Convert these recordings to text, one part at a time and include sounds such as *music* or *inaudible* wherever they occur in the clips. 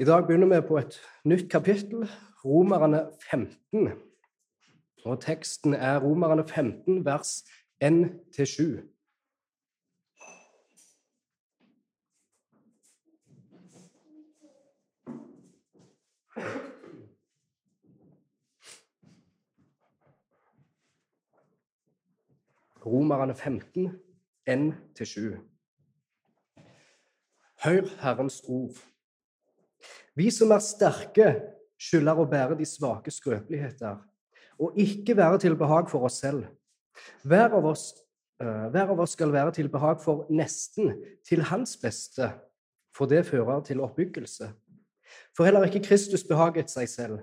I dag begynner vi på et nytt kapittel, Romerne 15. Og teksten er Romerne 15, vers 1-7. Romerne 15, 1-7. Hør Herrens ord. Vi som er sterke, skylder å bære de svake skrøpeligheter, og ikke være til behag for oss selv. Hver av oss, uh, hver av oss skal være til behag for nesten, til hans beste, for det fører til oppbyggelse. For heller ikke Kristus behaget seg selv.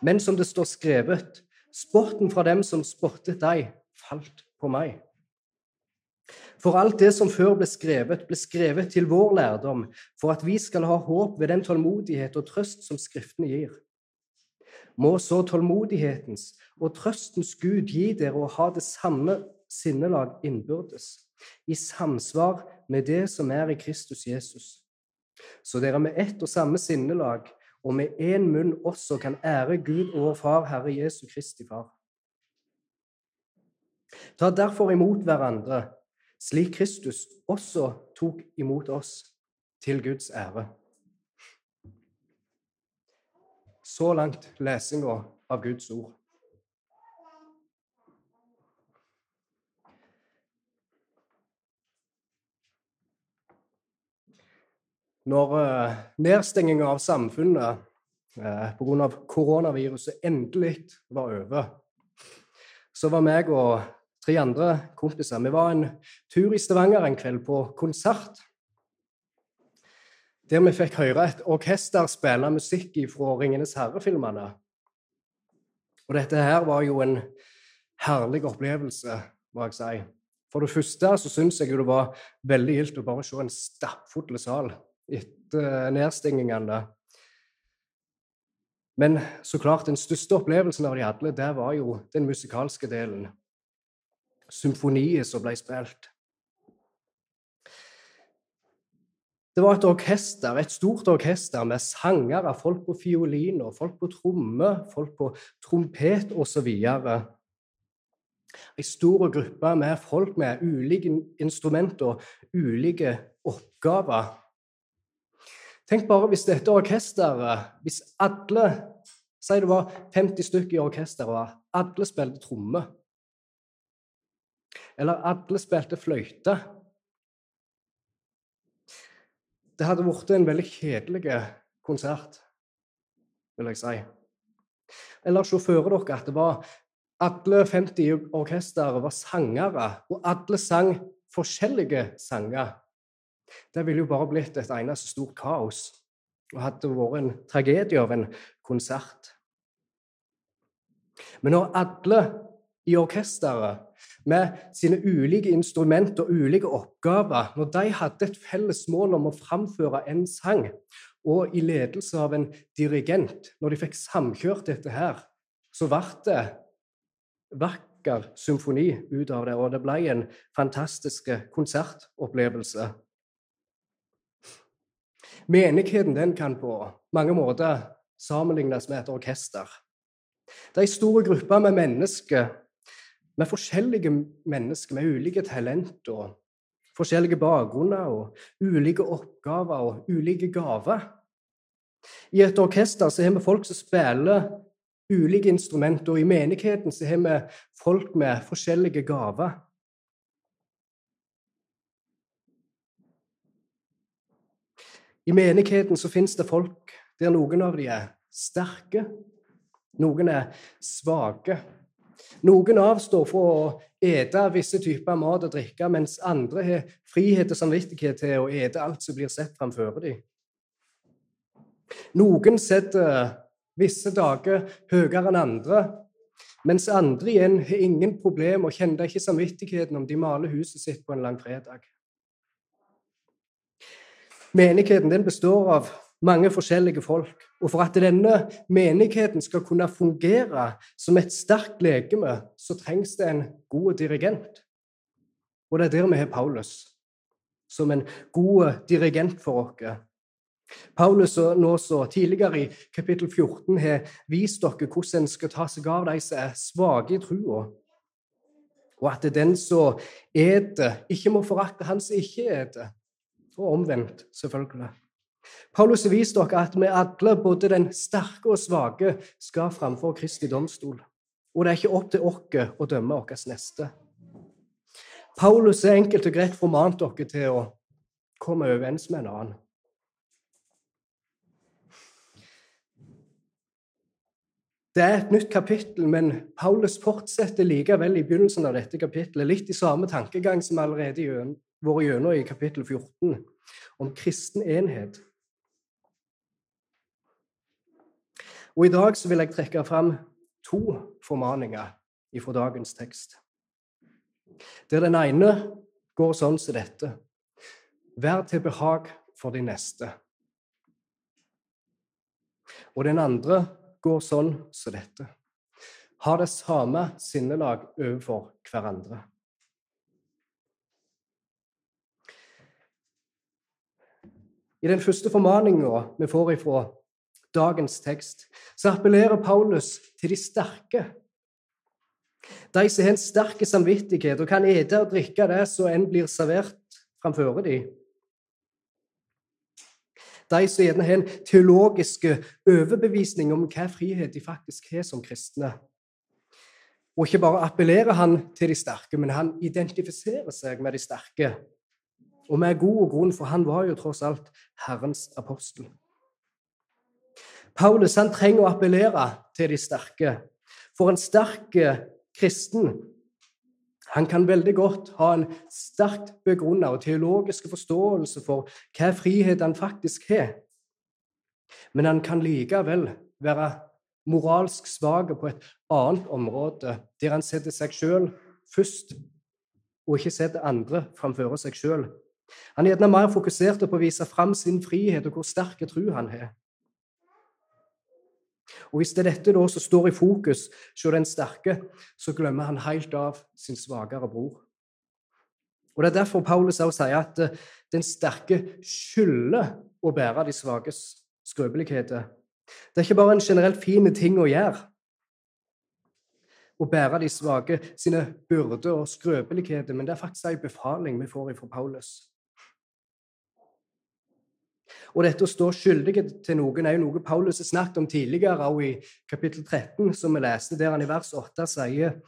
Men som det står skrevet, sporten fra dem som spottet deg, falt på meg. For alt det som før ble skrevet, ble skrevet til vår lærdom, for at vi skal ha håp ved den tålmodighet og trøst som Skriftene gir. Må så tålmodighetens og trøstens Gud gi dere å ha det samme sinnelag innbyrdes, i samsvar med det som er i Kristus Jesus. Så dere med ett og samme sinnelag og med én munn også kan ære Gud og vår Far, Herre Jesu Kristi Far. Ta derfor imot hverandre, slik Kristus også tok imot oss, til Guds ære. Så langt lesinga av Guds ord. Når uh, nedstenginga av samfunnet uh, pga. koronaviruset endelig var over, så var meg og tre andre kompiser Vi var en tur i Stavanger en kveld på konsert. Der vi fikk høre et orkester spille musikk fra 'Ringenes herre'-filmene. Og dette her var jo en herlig opplevelse, må jeg si. For det første så syns jeg det var veldig gildt å bare se en stappfull sal etter nedstengingene. Men så klart, den største opplevelsen av de alle, det var jo den musikalske delen symfoniet som ble spilt. Det var et orkester, et stort orkester med sangere, folk på fioliner, folk på tromme, folk på trompet osv. Ei stor gruppe med folk med ulike instrumenter ulike oppgaver. Tenk bare hvis dette orkesteret, hvis alle Si det var 50 stykker i orkesteret, og alle spilte tromme eller alle spilte fløyte. Det hadde blitt en veldig kjedelig konsert, vil jeg si. Eller se for dere at det var alle 50 i orkesteret var sangere, og alle sang forskjellige sanger. Det ville jo bare blitt et eneste stort kaos og hadde vært en tragedie av en konsert. Men når alle i orkesteret med sine ulike instrumenter og ulike oppgaver, når de hadde et felles mål om å framføre en sang, og i ledelse av en dirigent, når de fikk samkjørt dette her, så ble det vakker symfoni ut av det, og det ble en fantastisk konsertopplevelse. Menigheten den kan på mange måter sammenlignes med et orkester. Det er en stor gruppe med mennesker med forskjellige mennesker med ulike talenter, forskjellige bakgrunner og ulike oppgaver og ulike gaver. I et orkester så har vi folk som spiller ulike instrumenter, og i menigheten så har vi folk med forskjellige gaver. I menigheten så fins det folk der noen av dem er sterke, noen er svake. Noen avstår fra å ete visse typer mat og drikke, mens andre har frihet og samvittighet til å ete alt som blir sett framfor dem. Noen setter visse dager høyere enn andre, mens andre igjen har ingen problem og kjenner ikke samvittigheten om de maler huset sitt på en langfredag. Menigheten den består av mange forskjellige folk. Og for at denne menigheten skal kunne fungere som et sterkt legeme, så trengs det en god dirigent. Og det er der vi har Paulus, som en god dirigent for oss. Paulus nå så tidligere i kapittel 14 har vist dere hvordan en skal ta seg av de som er svake i trua, og at den som eter, ikke må forakte han som ikke eter. Og omvendt, selvfølgelig. Paulus har vist dere at vi alle, både den sterke og svake, skal framfor Kristi domstol. Og det er ikke opp til oss å dømme vår neste. Paulus er enkelt og greit formant dere til å komme overens med en annen. Det er et nytt kapittel, men Paulus fortsetter likevel i begynnelsen av dette kapittelet litt i samme tankegang som allerede vært gjennom i kapittel 14, om kristen enhet. Og I dag vil jeg trekke fram to formaninger fra dagens tekst. Der den ene går sånn som dette. Vær til behag for de neste. Og den andre går sånn som dette. Ha det samme sinnelag overfor hverandre. I den første formaninga vi får ifra dagens tekst, så appellerer Paulus til de sterke. De som har en sterk samvittighet og kan ete og drikke det som enn blir servert framfor dem de som gjerne har en teologisk overbevisning om hva frihet de faktisk har som kristne. Og ikke bare appellerer han til de sterke, men han identifiserer seg med de sterke. Og med god grunn, for han var jo tross alt Herrens apostel. Paulus han trenger å appellere til de sterke. For en sterk kristen han kan veldig godt ha en sterkt begrunna og teologisk forståelse for hva frihet han faktisk har. Men han kan likevel være moralsk svak på et annet område, der han setter seg sjøl først, og ikke setter andre framfor seg sjøl. Han er gjerne mer fokusert på å vise fram sin frihet og hvor sterk tro han har. Og Hvis det er dette da som står i fokus hos den sterke, så glemmer han helt av sin svakere bror. Og Det er derfor Paulus også sier at eh, den sterke skylder å bære de svakes skrøpeligheter. Det er ikke bare en generelt fin ting å gjøre. Å bære de svake sine byrder og skrøpeligheter, men det er faktisk en befaling vi får fra Paulus. Og dette å stå skyldig til noen er jo noe Paulus har snakket om tidligere, også i kapittel 13, som vi leste, der han i vers 8 sier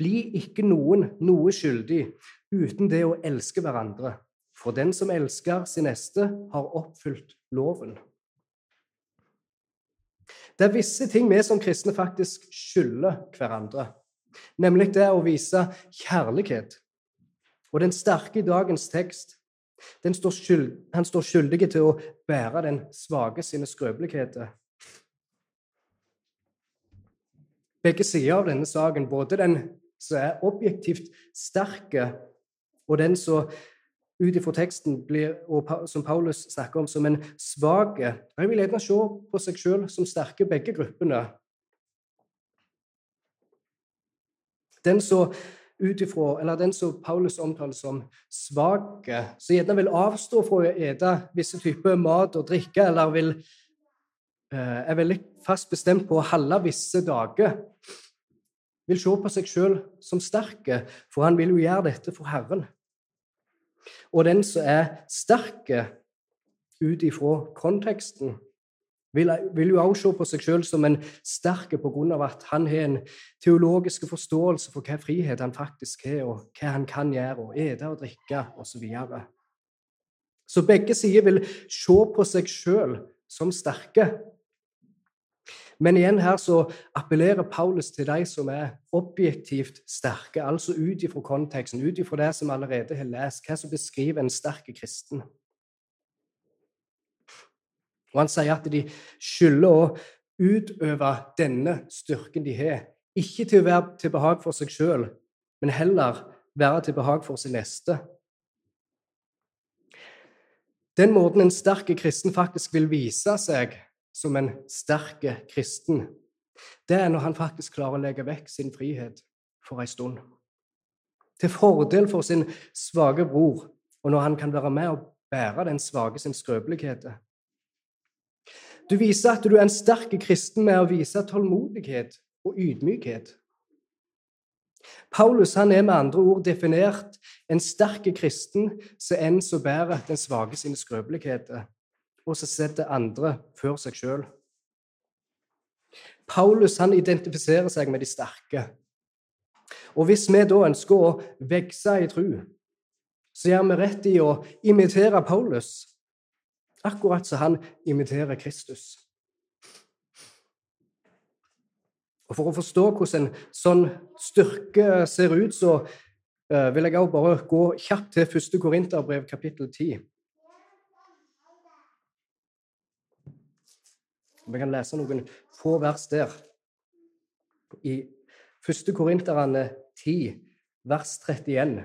Bli ikke noen noe skyldig uten det å elske hverandre. For den som elsker sin neste, har oppfylt loven. Det er visse ting vi som kristne faktisk skylder hverandre. Nemlig det å vise kjærlighet. Og den sterke i dagens tekst Står skyld, han står skyldig til å bære den svake sine skrøpeligheter. Begge sider av denne saken, både den som er objektivt sterke, og den som ut ifra teksten blir, som Paulus snakker om som en svak Jeg vil gjerne se på seg selv som sterke, begge gruppene. Den som ut eller den som Paulus omtaler som svak, som gjerne vil avstå fra å ete visse typer mat og drikke, eller vil, eh, er veldig fast bestemt på å holde visse dager, vil se på seg sjøl som sterke, for han vil jo gjøre dette for Herren. Og den som er sterke ut ifra konteksten, vil, vil jo også se på seg selv som en sterk pga. at han har en teologisk forståelse for hva frihet han faktisk har, og hva han kan gjøre, og ete og drikke osv. Så, videre. så begge sider vil se på seg selv som sterke. Men igjen her så appellerer Paulus til de som er objektivt sterke, altså ut ifra konteksten, ut ifra det som allerede har lest, hva som beskriver en sterk kristen. Og han sier at de skylder å utøve denne styrken de har, ikke til å være til behag for seg sjøl, men heller være til behag for sin neste. Den måten en sterk kristen faktisk vil vise seg som en sterk kristen, det er når han faktisk klarer å legge vekk sin frihet for ei stund. Til fordel for sin svake bror, og når han kan være med og bære den svake sin skrøpelighet. Du viser at du er en sterk kristen med å vise tålmodighet og ydmykhet. Paulus han er med andre ord definert en sterk kristen som en som bærer den svake sine skrøpeligheter, og som setter andre før seg sjøl. Paulus han identifiserer seg med de sterke. Og hvis vi da ønsker å vokse i tro, så gjør vi rett i å imitere Paulus, akkurat som han imiterer Kristus. Og For å forstå hvordan en sånn styrke ser ut, så uh, vil jeg også bare gå kjapt til 1. Korinterbrev, kapittel 10. Vi kan lese noen få vers der. I 1. Korinterne 10, vers 31.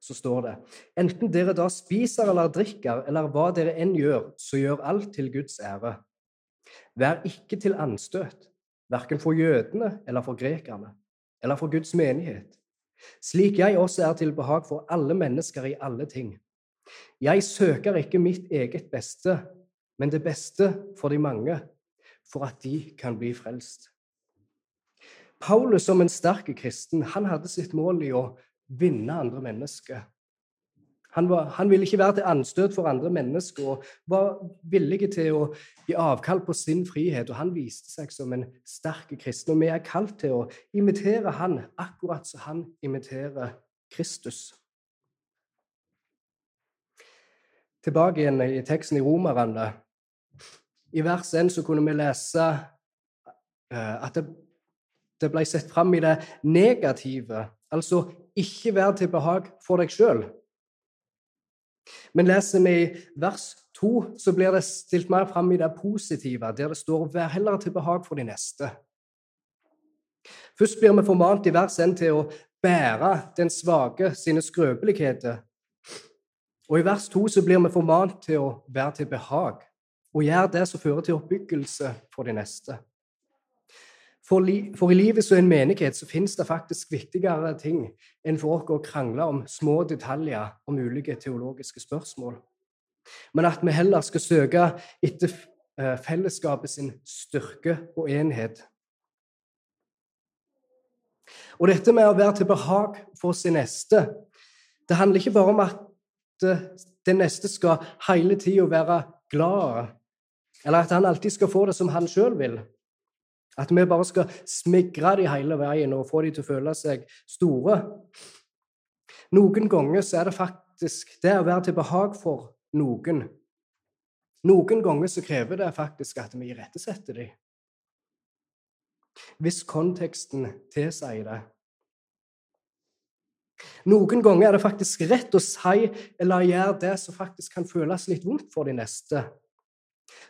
så står det enten dere da spiser eller drikker, eller hva dere enn gjør, så gjør alt til Guds ære. Vær ikke til anstøt, verken for jødene eller for grekerne, eller for Guds menighet, slik jeg også er til behag for alle mennesker i alle ting. Jeg søker ikke mitt eget beste, men det beste for de mange, for at de kan bli frelst. Paulus som en sterk kristen han hadde sitt mål i å vinne andre mennesker. Han, var, han, ville ikke være til anstøt for andre mennesker og var villig til å gi avkall på sin frihet. og Han viste seg som en sterk kristen. Og vi er kalt til å imitere han akkurat som han imiterer Kristus. Tilbake igjen i teksten i Romerne. I vers 1 så kunne vi lese eh, at det, det ble sett fram i det negative Altså ikke vær til behag for deg sjøl. Men leser vi i vers 2, så blir det stilt mer fram i det positive, der det står 'vær heller til behag for de neste'. Først blir vi formant i vers 1 til å bære den svake sine skrøpeligheter. Og i vers 2 så blir vi formant til å være til behag og gjøre det som fører til oppbyggelse for de neste. For, li for, i livet som en menighet så finnes det faktisk viktigere ting enn for oss å krangle om små detaljer om ulike teologiske spørsmål. Men at vi heller skal søke etter eh, fellesskapet sin styrke og enhet. Og dette med å være til behag for sin neste, det handler ikke bare om at eh, den neste skal hele tida være glad, eller at han alltid skal få det som han sjøl vil. At vi bare skal smigre de hele veien og få de til å føle seg store. Noen ganger så er det faktisk det å være til behag for noen. Noen ganger så krever det faktisk at vi irettesetter dem. Hvis konteksten tilsier det. Noen ganger er det faktisk rett å si eller gjøre det som faktisk kan føles litt vondt for de neste.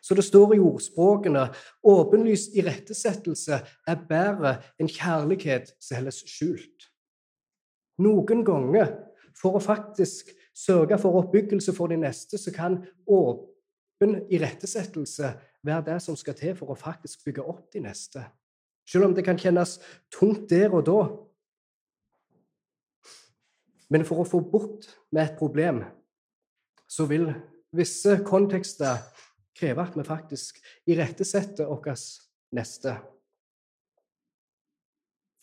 Så det står i ordspråkene åpenlys irettesettelse er bedre enn kjærlighet som holdes skjult. Noen ganger, for å faktisk sørge for oppbyggelse for de neste, så kan åpen irettesettelse være det som skal til for å faktisk bygge opp de neste. Selv om det kan kjennes tungt der og da. Men for å få bort med et problem, så vil visse kontekster krever at vi faktisk irettesetter vår neste.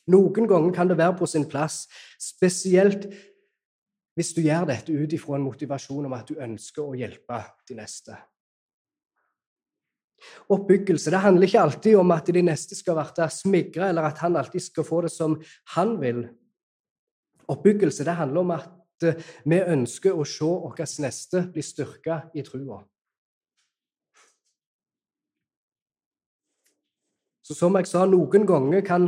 Noen ganger kan det være på sin plass, spesielt hvis du gjør dette ut ifra en motivasjon om at du ønsker å hjelpe de neste. Oppbyggelse det handler ikke alltid om at de neste skal bli smigra, eller at han alltid skal få det som han vil. Oppbyggelse det handler om at vi ønsker å se vår neste bli styrka i trua. Så som jeg sa, noen ganger kan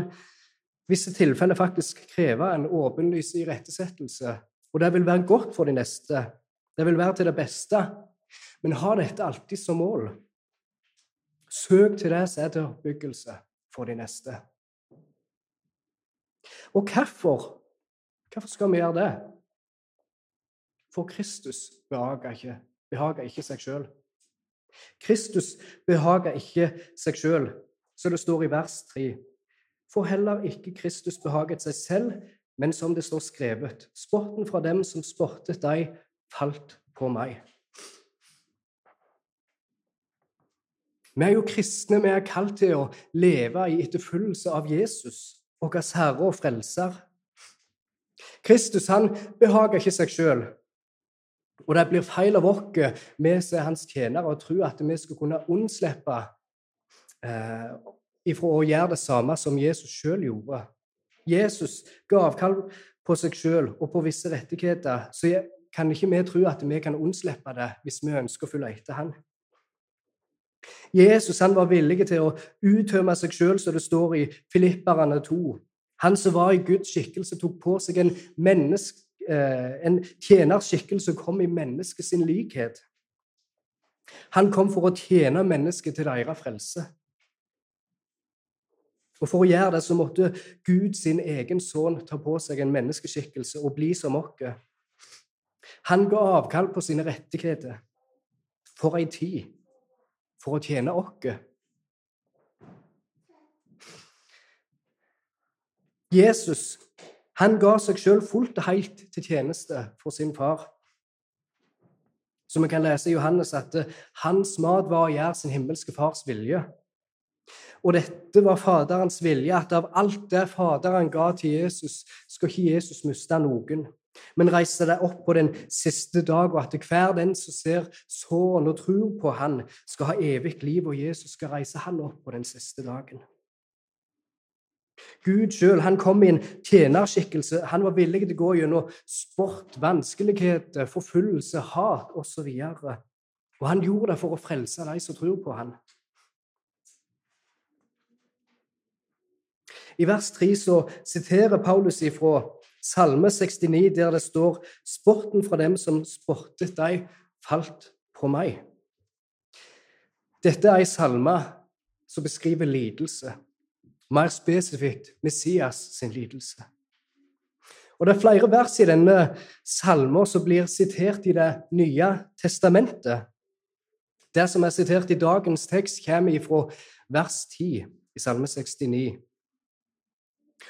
visse tilfeller faktisk kreve en åpenlys irettesettelse. Og det vil være godt for de neste. Det vil være til det beste. Men ha dette alltid som mål. Søk til det som er til oppbyggelse for de neste. Og hvorfor? Hvorfor skal vi gjøre det? For Kristus behager ikke, behager ikke seg sjøl. Kristus behager ikke seg sjøl så det står i vers 3. For heller ikke Kristus behaget seg selv, men som det står skrevet, sporten fra dem som sportet deg, falt på meg. Vi er jo kristne, vi er kalt til å leve i etterfølgelse av Jesus, vår Herre og Frelser. Kristus han behager ikke seg sjøl. Og det blir feil av oss, vi som er hans tjenere, å tro at vi skal kunne unnslippe eh, ifra å gjøre det samme som Jesus sjøl gjorde. Jesus ga avkall på seg sjøl og på visse rettigheter, så kan ikke vi tro at vi kan unnslippe det hvis vi ønsker å følge etter han. Jesus han var villig til å uttømme seg sjøl, som det står i Filipperne 2. Han som var i Guds skikkelse, tok på seg en, menneske, eh, en tjenerskikkelse og kom i menneskets likhet. Han kom for å tjene mennesket til deres frelse. Og For å gjøre det så måtte Gud sin egen sønn ta på seg en menneskeskikkelse og bli som oss. Han ga avkall på sine rettigheter for ei tid, for å tjene oss. Jesus han ga seg sjøl fullt og helt til tjeneste for sin far. Så vi kan lese i Johannes at hans mat var å gjøre sin himmelske fars vilje. Og dette var Faderens vilje, at av alt det Faderen ga til Jesus, skal ikke Jesus miste noen, men reise deg opp på den siste dag, og at hver den som ser såren og tror på Han, skal ha evig liv, og Jesus skal reise han opp på den siste dagen. Gud sjøl kom i en tjenerskikkelse. Han var villig til å gå gjennom sport, vanskeligheter, forfølgelse, hat osv. Og, og han gjorde det for å frelse de som tror på han. I vers 3 så siterer Paulus ifra Salme 69, der det står 'Sporten fra dem som sportet deg, falt på meg'. Dette er ei salme som beskriver lidelse mer spesifikt Messias sin lidelse. Og Det er flere vers i denne salmen som blir sitert i Det nye testamentet. Det som er sitert i dagens tekst, kommer fra vers 10 i Salme 69.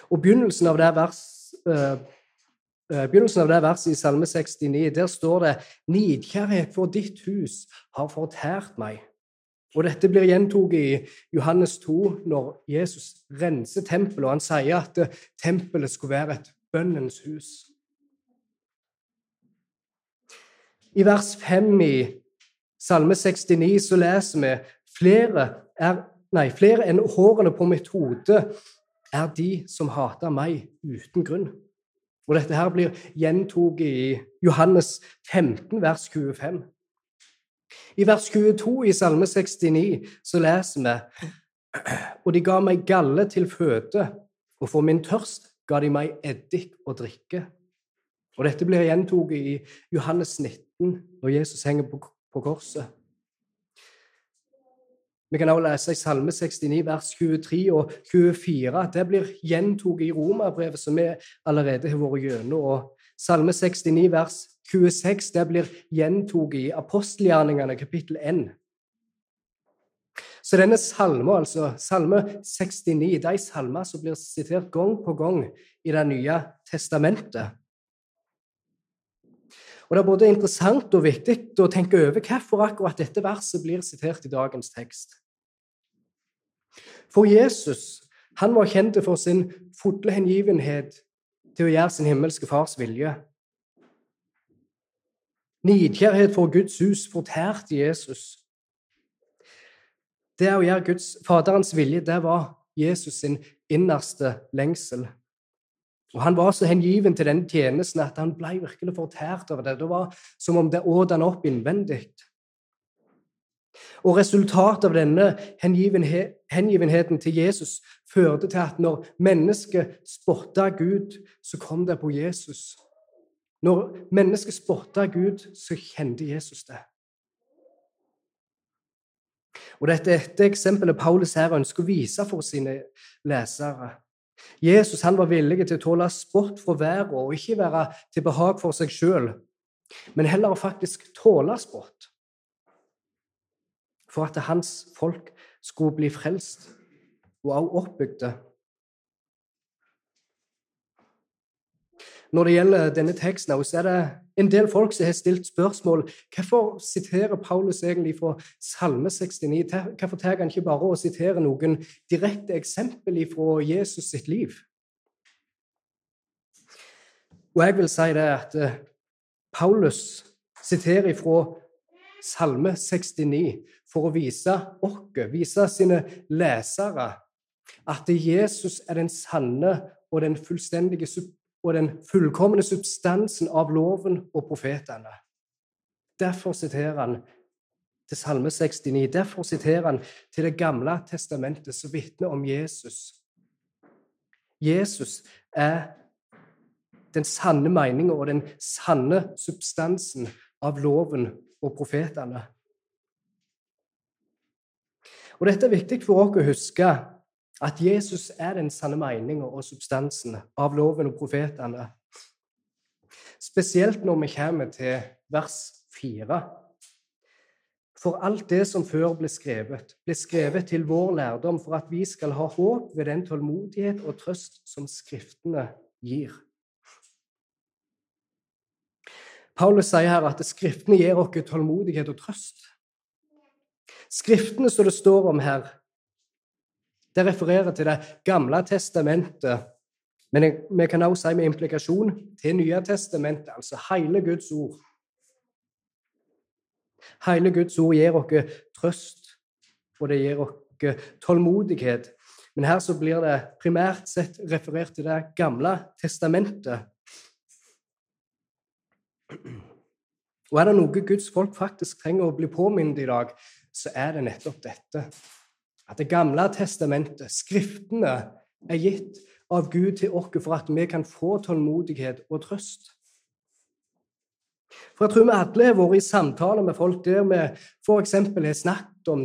Og begynnelsen av det, vers, uh, begynnelsen av det verset i Salme 69, der står det 'Nidkjærhet for ditt hus har fortært meg'. Og Dette blir gjentatt i Johannes 2, når Jesus renser tempelet, og han sier at tempelet skulle være et bønnens hus. I vers 5 i Salme 69 så leser vi flere, er, nei, flere enn hårene på mitt hode er de som hater meg uten grunn. Og Dette her blir gjentatt i Johannes 15, vers 25. I vers 22 i Salme 69 så leser vi Og de ga meg galle til føde, og for min tørst ga de meg eddik å drikke. Og dette blir gjentatt i Johannes 19, når Jesus henger på, på korset. Vi kan også lese i Salme 69, vers 23 og 24. at Det blir gjentatt i Romerbrevet, som vi allerede har vært gjennom. Og Salme 69, vers 26 det blir gjentatt i apostelgjerningene kapittel 1. Så denne salmen, altså salme 69, de salmer som blir sitert gang på gang i Det nye testamentet. Og Det er både interessant og viktig å tenke over hvorfor akkurat dette verset blir sitert i dagens tekst. For Jesus han var kjent for sin fulle hengivenhet til å gjøre sin himmelske fars vilje. Nidkjærhet for Guds hus fortærte Jesus. Det å gjøre Guds, Faderens vilje, det var Jesus sin innerste lengsel. Og Han var så hengiven til den tjenesten at han ble virkelig fortært over det. Det var som om det åt han opp innvendig. Og Resultatet av denne hengivenheten til Jesus førte til at når mennesket spotta Gud, så kom det på Jesus. Når mennesket spotta Gud, så kjente Jesus det. Og Dette er et eksempelet Paulus her ønsker å vise for sine lesere. Jesus han var villig til å tåle spott fra verden og ikke være til behag for seg sjøl, men heller faktisk tåle spott. For at hans folk skulle bli frelst og også oppbygde. Når det gjelder denne teksten, så er det en del folk som har stilt spørsmål hvorfor siterer Paulus egentlig fra Salme 69. Hvorfor tar han ikke bare å sitere noen direkte eksempel fra Jesus sitt liv? Og jeg vil si det at eh, Paulus siterer fra Salme 69 for å vise oss, vise sine lesere, at Jesus er den sanne og den fullstendige og den fullkomne substansen av loven og profetene. Derfor siterer han til Salme 69. Derfor siterer han til Det gamle testamentet, som vitner om Jesus. Jesus er den sanne meninga og den sanne substansen av loven og profetene. Og Dette er viktig for oss å huske at Jesus er den sanne meninga og substansen av loven og profetene. Spesielt når vi kommer til vers 4. For alt det som før ble skrevet, ble skrevet til vår lærdom for at vi skal ha håp ved den tålmodighet og trøst som Skriftene gir. Paulus sier her at Skriftene gir oss tålmodighet og trøst. Skriftene som det står om her, det refererer til Det gamle testamentet, men vi kan også si med implikasjon til Nye testamentet, altså hele Guds ord. Hele Guds ord gir oss trøst, og det gir oss tålmodighet. Men her så blir det primært sett referert til Det gamle testamentet. Og er det noe Guds folk faktisk trenger å bli påminnet i dag, så er det nettopp dette at Det gamle testamentet, Skriftene, er gitt av Gud til oss for at vi kan få tålmodighet og trøst. For jeg tror vi alle har vært i samtaler med folk der vi f.eks. har snakket om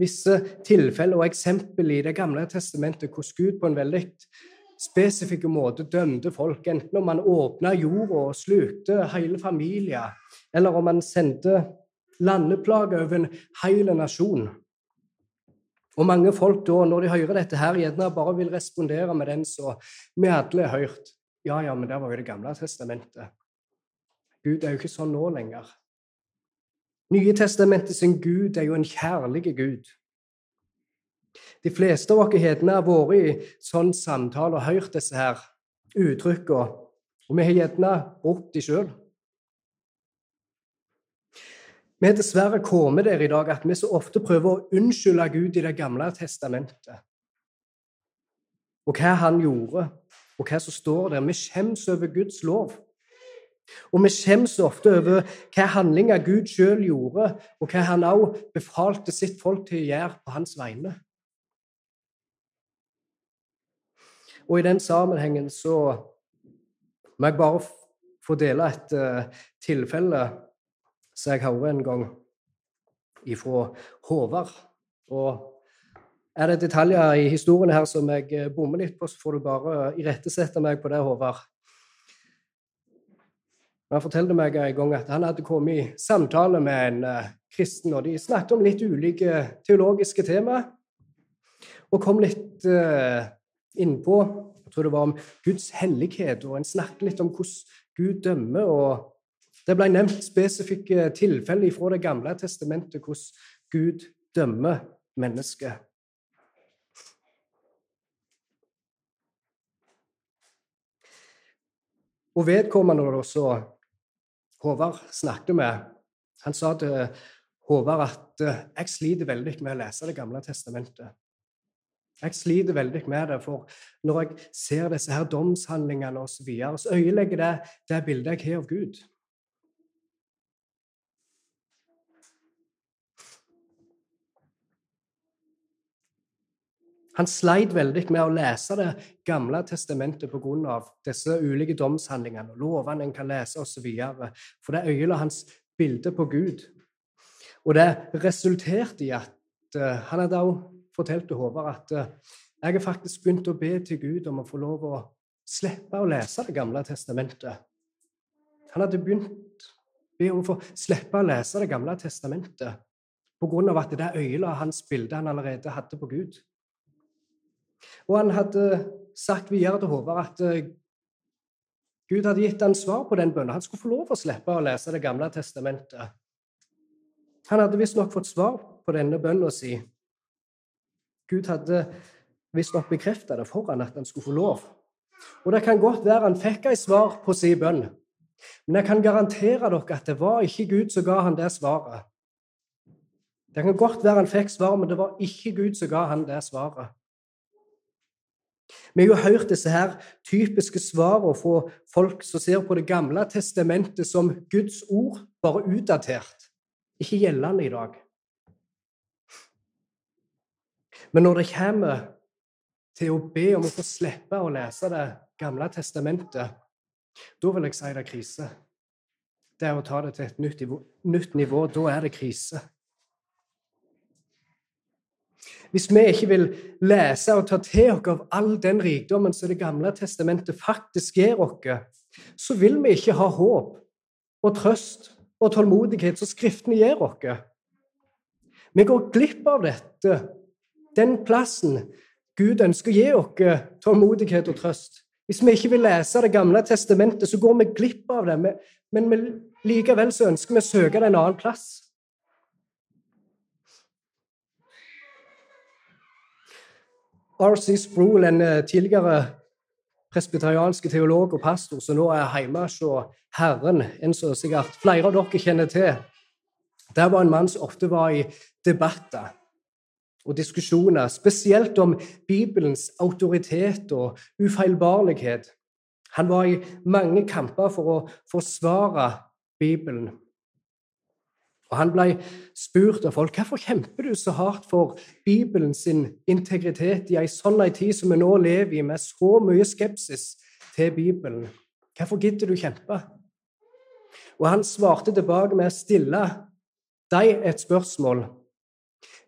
visse tilfeller og eksempel i Det gamle testamentet hvordan Gud på en veldig spesifikk måte dømte folk, enten om man åpna jorda og slukte hele familier, eller om man sendte landeplager over en hel nasjon. Og mange folk da, når de hører dette her, gjerne bare vil respondere med den som vi alle har hørt. Ja, ja, men det var jo Det gamle testamentet. Gud er jo ikke sånn nå lenger. Nye testamentet sin Gud er jo en kjærlig Gud. De fleste av oss gjerne har vært i sånn samtale og hørt disse her uttrykkene, og vi har gjerne brukt de sjøl. Vi er dessverre kommet der i dag at vi så ofte prøver å unnskylde Gud i Det gamle testamentet. Og hva han gjorde, og hva som står der. Vi skjems over Guds lov. Og vi skjems ofte over hva handlinger Gud sjøl gjorde, og hva han også befalte sitt folk til å gjøre på hans vegne. Og i den sammenhengen så må jeg bare få dele et uh, tilfelle som jeg hører en gang ifra Håvard. Og er det detaljer i historien her som jeg eh, bommer litt på, så får du bare irettesette meg på det, Håvard. Han fortalte meg en gang at han hadde kommet i samtale med en uh, kristen, og de snakket om litt ulike teologiske tema, og kom litt uh, innpå jeg tror det var om Guds hellighet, og en snakket litt om hvordan Gud dømmer, og det ble nevnt spesifikke tilfeller fra Det gamle testamentet hvordan Gud dømmer mennesket. Og vedkommende da så Håvard snakket med, han sa til Håvard at jeg sliter veldig med å lese Det gamle testamentet. Jeg sliter veldig med det, for når jeg ser disse her domshandlingene osv., så, videre, så øyelegger det det bildet jeg har av Gud. Han sleit veldig med å lese Det gamle testamentet pga. disse ulike domshandlingene, lovene en kan lese osv. For det øyela hans bilde på Gud. Og det resulterte i at uh, han hadde også fortalt til Håvard at uh, jeg har faktisk begynt å be til Gud om å få lov å slippe å lese Det gamle testamentet. Han hadde begynt be om å få slippe å lese Det gamle testamentet pga. at det øyela hans bilde han allerede hadde på Gud. Og han hadde sagt videre til Håvard at eh, Gud hadde gitt han svar på den bønnen. Han skulle få lov å slippe å lese Det gamle testamentet. Han hadde visstnok fått svar på denne bønnen si. Gud hadde visstnok bekrefta det for han at han skulle få lov. Og det kan godt være han fikk et svar på sin bønn, men jeg kan garantere dere at det var ikke Gud som ga han det svaret. Det kan godt være han fikk svar, men det var ikke Gud som ga han det svaret. Vi har jo hørt disse her typiske svarene fra folk som ser på Det gamle testamentet som Guds ord, bare utdatert, ikke gjeldende i dag. Men når det kommer til å be om å få slippe å lese Det gamle testamentet, da vil jeg si det er krise. Det er å ta det til et nytt nivå. Nytt nivå da er det krise. Hvis vi ikke vil lese og ta til oss av all den rikdommen som Det gamle testamentet faktisk gir oss, så vil vi ikke ha håp og trøst og tålmodighet som Skriftene gir oss. Vi går glipp av dette, den plassen Gud ønsker å gi oss tålmodighet og trøst. Hvis vi ikke vil lese Det gamle testamentet, så går vi glipp av det. Men likevel så ønsker vi å søke det en annen plass. R.C. Sproul, en eh, tidligere presbyteriansk teolog og pastor som nå er hjemme hos Herren, en som sikkert flere av dere kjenner til. Der var en mann som ofte var i debatter og diskusjoner, spesielt om Bibelens autoritet og ufeilbarlighet. Han var i mange kamper for å forsvare Bibelen. Og Han ble spurt av folk hvorfor kjemper du så hardt for Bibelen sin integritet i ei sånn tid som vi nå lever i, med så mye skepsis til Bibelen. Hvorfor gidder du kjempe? Og han svarte tilbake med å stille deg et spørsmål.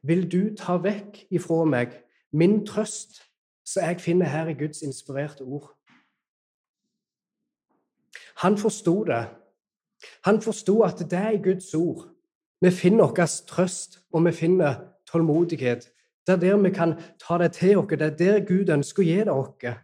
Vil du ta vekk ifra meg min trøst, som jeg finner her i Guds inspirerte ord? Han forsto det. Han forsto at det i Guds ord vi finner vår trøst, og vi finner tålmodighet. Det er der vi kan ta det til oss. Det er der Gud ønsker å gi det oss.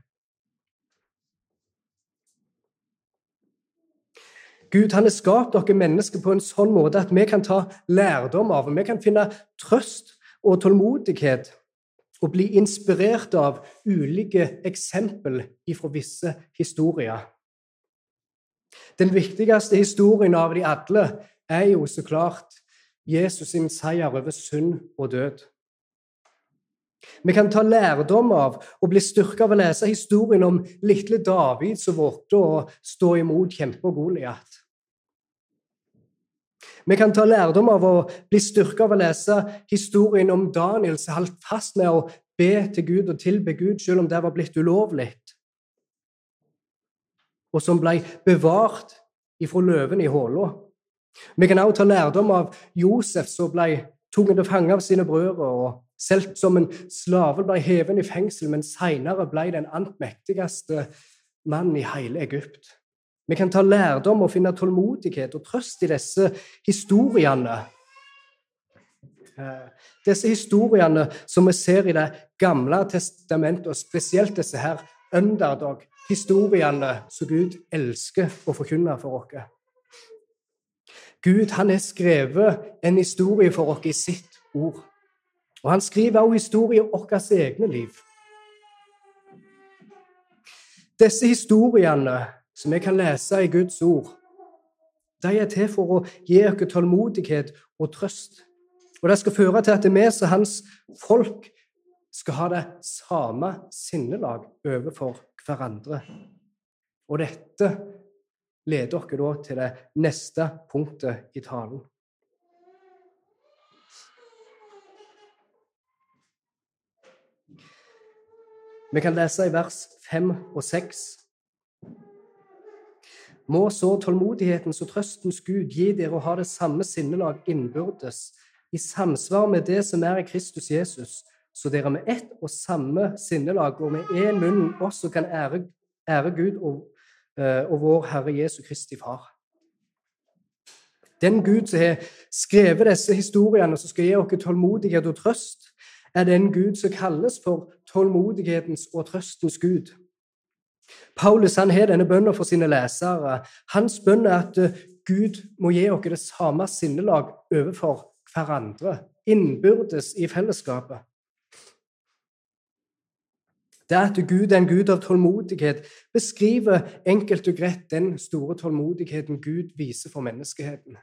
Gud han har skapt dere mennesker på en sånn måte at vi kan ta lærdom av, vi kan finne trøst og tålmodighet og bli inspirert av ulike eksempel fra visse historier. Den viktigste historien av de alle er jo så klart Jesus sin seier over synd og død. Vi kan ta lærdom av og bli styrka av å lese historien om lille David som vågte å stå imot kjempe og Goliat. Vi kan ta lærdom av å bli styrka av å lese historien om Daniel som holdt fast med å be til Gud og tilbe Gud selv om det var blitt ulovlig, og som ble bevart ifra løven i håla. Vi kan også ta lærdom av Josef, som ble tatt til fange av sine brødre og solgt som en slave, ble hevet i fengsel, men senere ble den ant mektigste mannen i hele Egypt. Vi kan ta lærdom og finne tålmodighet og trøst i disse historiene. Eh, disse historiene som vi ser i Det gamle testamentet, og spesielt disse her underdog-historiene som Gud elsker å forkynne for oss. Gud han har skrevet en historie for oss i sitt ord. Og han skriver også historier om vårt egne liv. Disse historiene som vi kan lese i Guds ord, de er til for å gi oss tålmodighet og trøst. Og det skal føre til at vi som hans folk skal ha det samme sinnelag overfor hverandre. Og dette leder dere da til det neste punktet i talen. Vi kan lese i vers 5 og 6. Må så tålmodighetens og trøstens Gud gi dere å ha det samme sinnelag innbyrdes, i samsvar med det som er i Kristus Jesus, så dere med ett og samme sinnelag og med én munn også kan ære, ære Gud og og vår Herre Jesu Kristi Far. Den Gud som har skrevet disse historiene, som skal gi oss tålmodighet og trøst, er den Gud som kalles for tålmodighetens og trøstens Gud. Paulus han har denne bønnen for sine lesere. Hans bønn er at eh, Gud må gi oss det samme sinnelag overfor hverandre, innbyrdes i fellesskapet. Det at Gud er en Gud av tålmodighet, beskriver enkelt og greit den store tålmodigheten Gud viser for menneskeheten.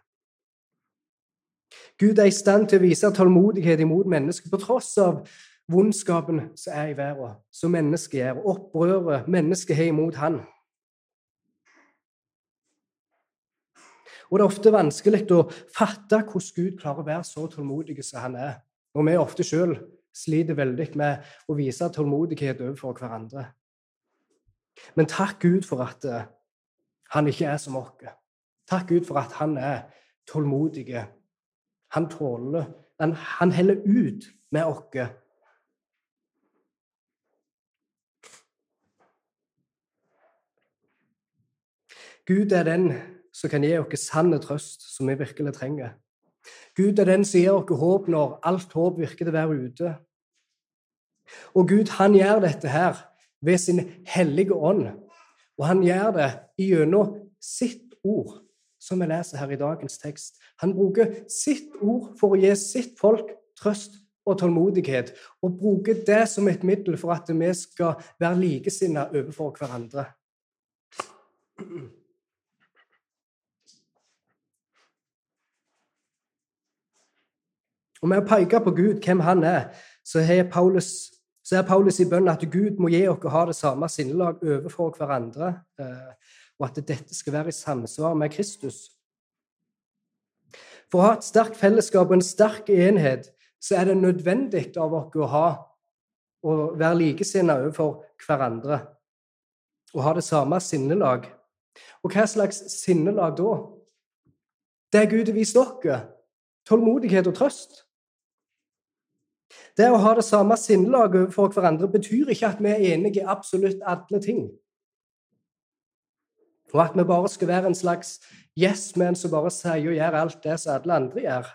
Gud er i stand til å vise tålmodighet imot mennesker på tross av vondskapen som er i verden, som mennesket gjør, opprøret mennesket har imot han. Og Det er ofte vanskelig å fatte hvordan Gud klarer å være så tålmodig som han er. Og vi ofte sjøl sliter veldig med å vise tålmodighet overfor hverandre. Men takk Gud for at eh, han ikke er som oss. Takk Gud for at han er tålmodig. Han tåler Han, han heller ut med oss. Gud er den som kan gi oss sann trøst som vi virkelig trenger. Gud er den som gir oss håp når alt håp virker til å være ute. Og Gud han gjør dette her ved sin hellige ånd. Og han gjør det gjennom sitt ord, som vi leser her i dagens tekst. Han bruker sitt ord for å gi sitt folk trøst og tålmodighet, og bruker det som et middel for at vi skal være likesinna overfor hverandre. Og med å peke på Gud, hvem han er, så har Paulus så er Paulus i bønn at Gud må gi oss ha det samme sinnelag overfor hverandre, eh, og at dette skal være i samsvar med Kristus. For å ha et sterkt fellesskap og en sterk enhet så er det nødvendig av oss å ha å være likesinnet overfor hverandre og ha det samme sinnelag. Og hva slags sinnelag da? Det Gud har vist dere. Tålmodighet og trøst. Det å ha det samme sinnelaget for hverandre betyr ikke at vi er enige i absolutt alle ting. Og at vi bare skal være en slags yes-men som bare sier og gjør alt det som alle andre gjør.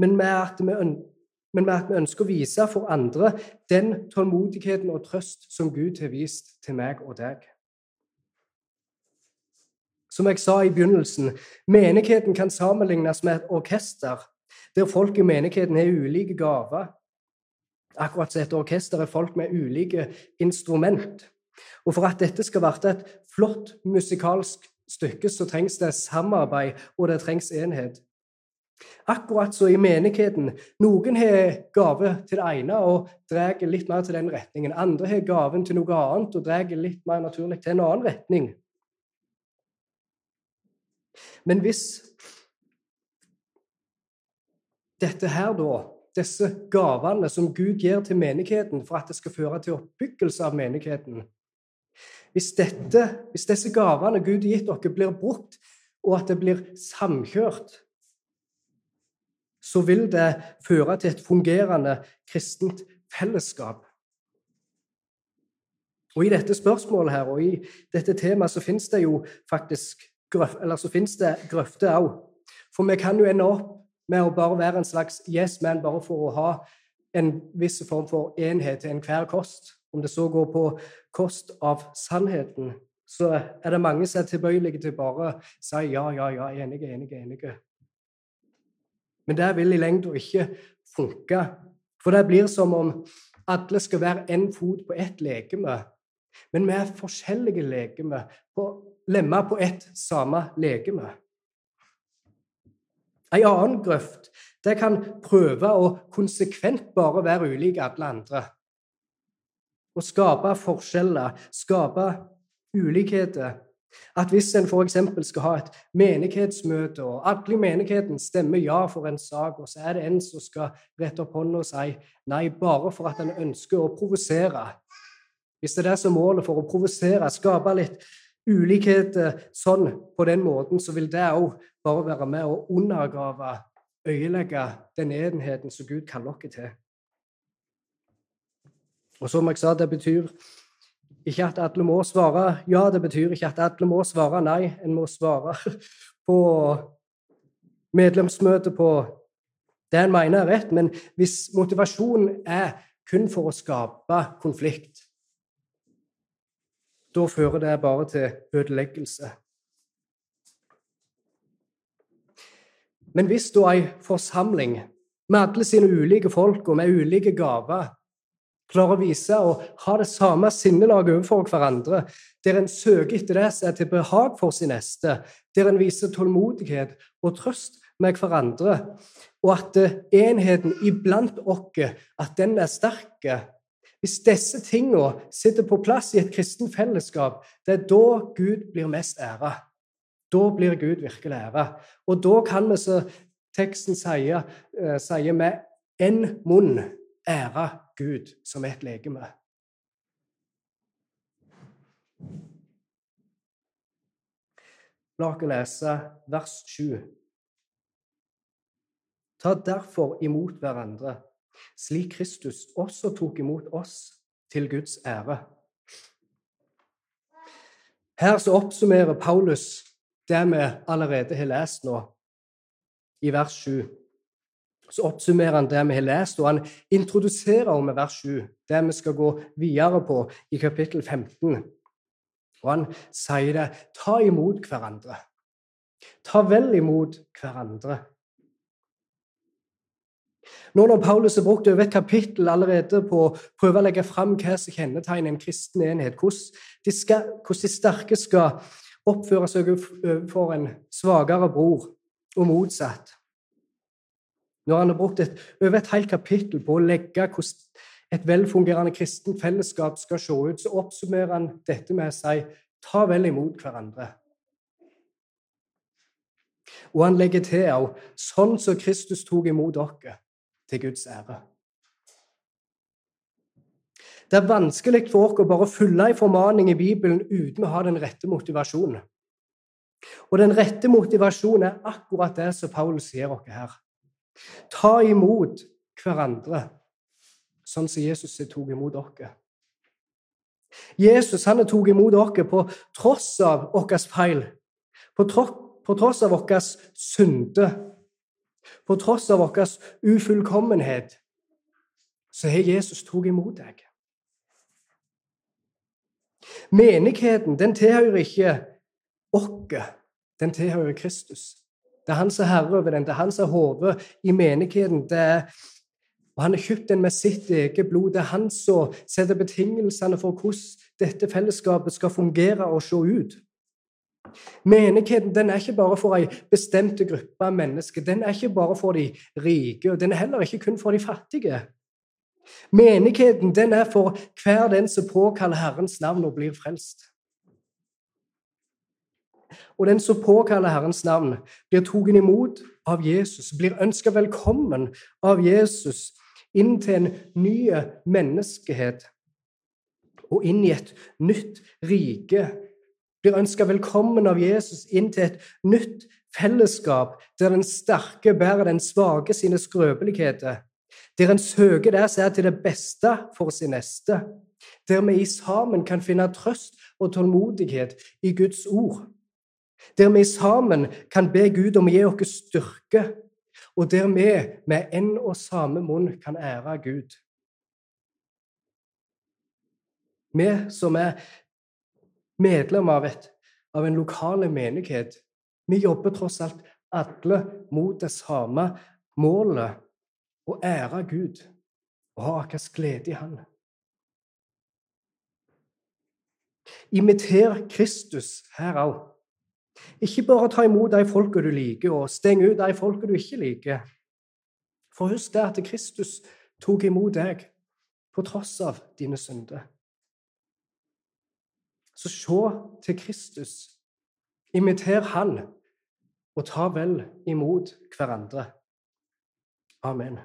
Men med men med at vi ønsker å vise for andre den tålmodigheten og trøst som Gud har vist til meg og deg. Som jeg sa i begynnelsen, menigheten kan sammenlignes med et orkester der folk i menigheten har ulike gaver. Akkurat som et orkester er folk med ulike instrument. Og for at dette skal bli et flott musikalsk stykke, så trengs det samarbeid, og det trengs enhet. Akkurat så i menigheten. Noen har gave til det ene og drar litt mer til den retningen. Andre har gaven til noe annet og drar litt mer naturlig til en annen retning. Men hvis dette her, da, disse gavene som Gud gir til menigheten for at det skal føre til oppbyggelse av menigheten Hvis, dette, hvis disse gavene Gud har gitt dere, blir brukt, og at det blir samkjørt, så vil det føre til et fungerende kristent fellesskap. Og I dette spørsmålet her, og i dette temaet så finnes det jo faktisk eller så det grøfter òg. For vi kan jo ende opp med å bare være en slags yes man bare for å ha en viss form for enhet til enhver kost. Om det så går på kost av sannheten, så er det mange som er tilbøyelige til bare å si ja, ja, ja, enige, enige, enige. Men det vil i lengda ikke funke. For det blir som om alle skal være én fot på ett legeme. Men vi er forskjellige legeme, lemmer på ett samme legeme. En annen grøft det kan prøve å konsekvent bare være ulik alle andre. Å skape forskjeller, skape ulikheter. At hvis en f.eks. skal ha et menighetsmøte, og alle i menigheten stemmer ja for en sak, og så er det en som skal rette opp hånda og si nei bare for at en ønsker å provosere Hvis det er det som målet for å provosere, skape litt ulikheter sånn på den måten, så vil det òg bare være med og undergrave, øyelegge den enheten som Gud kaller oss til. Og som jeg sa, det betyr ikke at alle må svare ja, det betyr ikke at alle må svare nei. En må svare *laughs* på medlemsmøtet på det en mener er rett. Men hvis motivasjonen er kun for å skape konflikt, da fører det bare til ødeleggelse. Men hvis da ei forsamling med alle sine ulike folk og med ulike gaver klarer å vise og ha det samme sinnelaget overfor hverandre, der en søker etter det som er til behag for sin neste, der en viser tålmodighet og trøst med hverandre, og at enheten iblant oss at den er sterk. Hvis disse tingene sitter på plass i et kristen fellesskap, det er da Gud blir mest æra. Da blir Gud virkelig ære. Og da kan vi, som teksten sier, eh, sier med én munn ære Gud som et legeme. La oss lese vers 7. Ta derfor imot hverandre, slik Kristus også tok imot oss, til Guds ære. Her så oppsummerer Paulus det vi allerede har lest nå, i vers 7 så oppsummerer han det vi har lest, og han introduserer med vers 7 det vi skal gå videre på i kapittel 15. Og han sier det ta imot hverandre. Ta vel imot hverandre. Nå når Paulus har brukt over et kapittel allerede på å prøve å legge fram hva som kjennetegner en kristen enhet, hvordan de, skal, hvordan de sterke skal oppføre seg overfor en svakere bror, og motsatt når han har brukt et, over et helt kapittel på å legge hvordan et velfungerende kristent fellesskap skal se ut, så oppsummerer han dette med å si ta vel imot hverandre. Og han legger til òg sånn som Kristus tok imot dere, til Guds ære. Det er vanskelig for oss å bare følge en formaning i Bibelen uten å ha den rette motivasjonen. Og den rette motivasjonen er akkurat det som Paulus sier oss her. Ta imot hverandre sånn som Jesus tok imot dere. Jesus han tok imot dere på tross av vår feil, på, på tross av vår synde, på tross av vår ufullkommenhet. Så har Jesus tatt imot deg. Menigheten den tilhører ikke oss, den tilhører Kristus. Det er han som er herre over den. Det er han som er hodet i menigheten. Er, og han har kjøpt den med sitt eget blod. Det er han som setter betingelsene for hvordan dette fellesskapet skal fungere og se ut. Menigheten den er ikke bare for ei bestemte gruppe av mennesker. Den er ikke bare for de rike, og den er heller ikke kun for de fattige. Menigheten den er for hver den som påkaller Herrens navn og blir frelst. Og den som påkaller Herrens navn, blir tatt imot av Jesus, blir ønska velkommen av Jesus inn til en ny menneskehet og inn i et nytt rike. Blir ønska velkommen av Jesus inn til et nytt fellesskap der den sterke bærer den svake sine skrøpeligheter. Der en søker det som er til det beste for sin neste. Der vi sammen kan finne trøst og tålmodighet i Guds ord der vi sammen kan be Gud om å gi oss styrke, og der vi med en og samme munn kan ære Gud. Vi som er medlemmer av, et, av en lokal menighet, vi jobber tross alt alle mot det samme målet å ære Gud og ha vår glede i Han. Imiter Kristus her òg. Ikke bare ta imot de folka du liker, og steng ut de folka du ikke liker. For husk det at Kristus tok imot deg på tross av dine synder. Så se til Kristus. Imiter Han, og ta vel imot hverandre. Amen.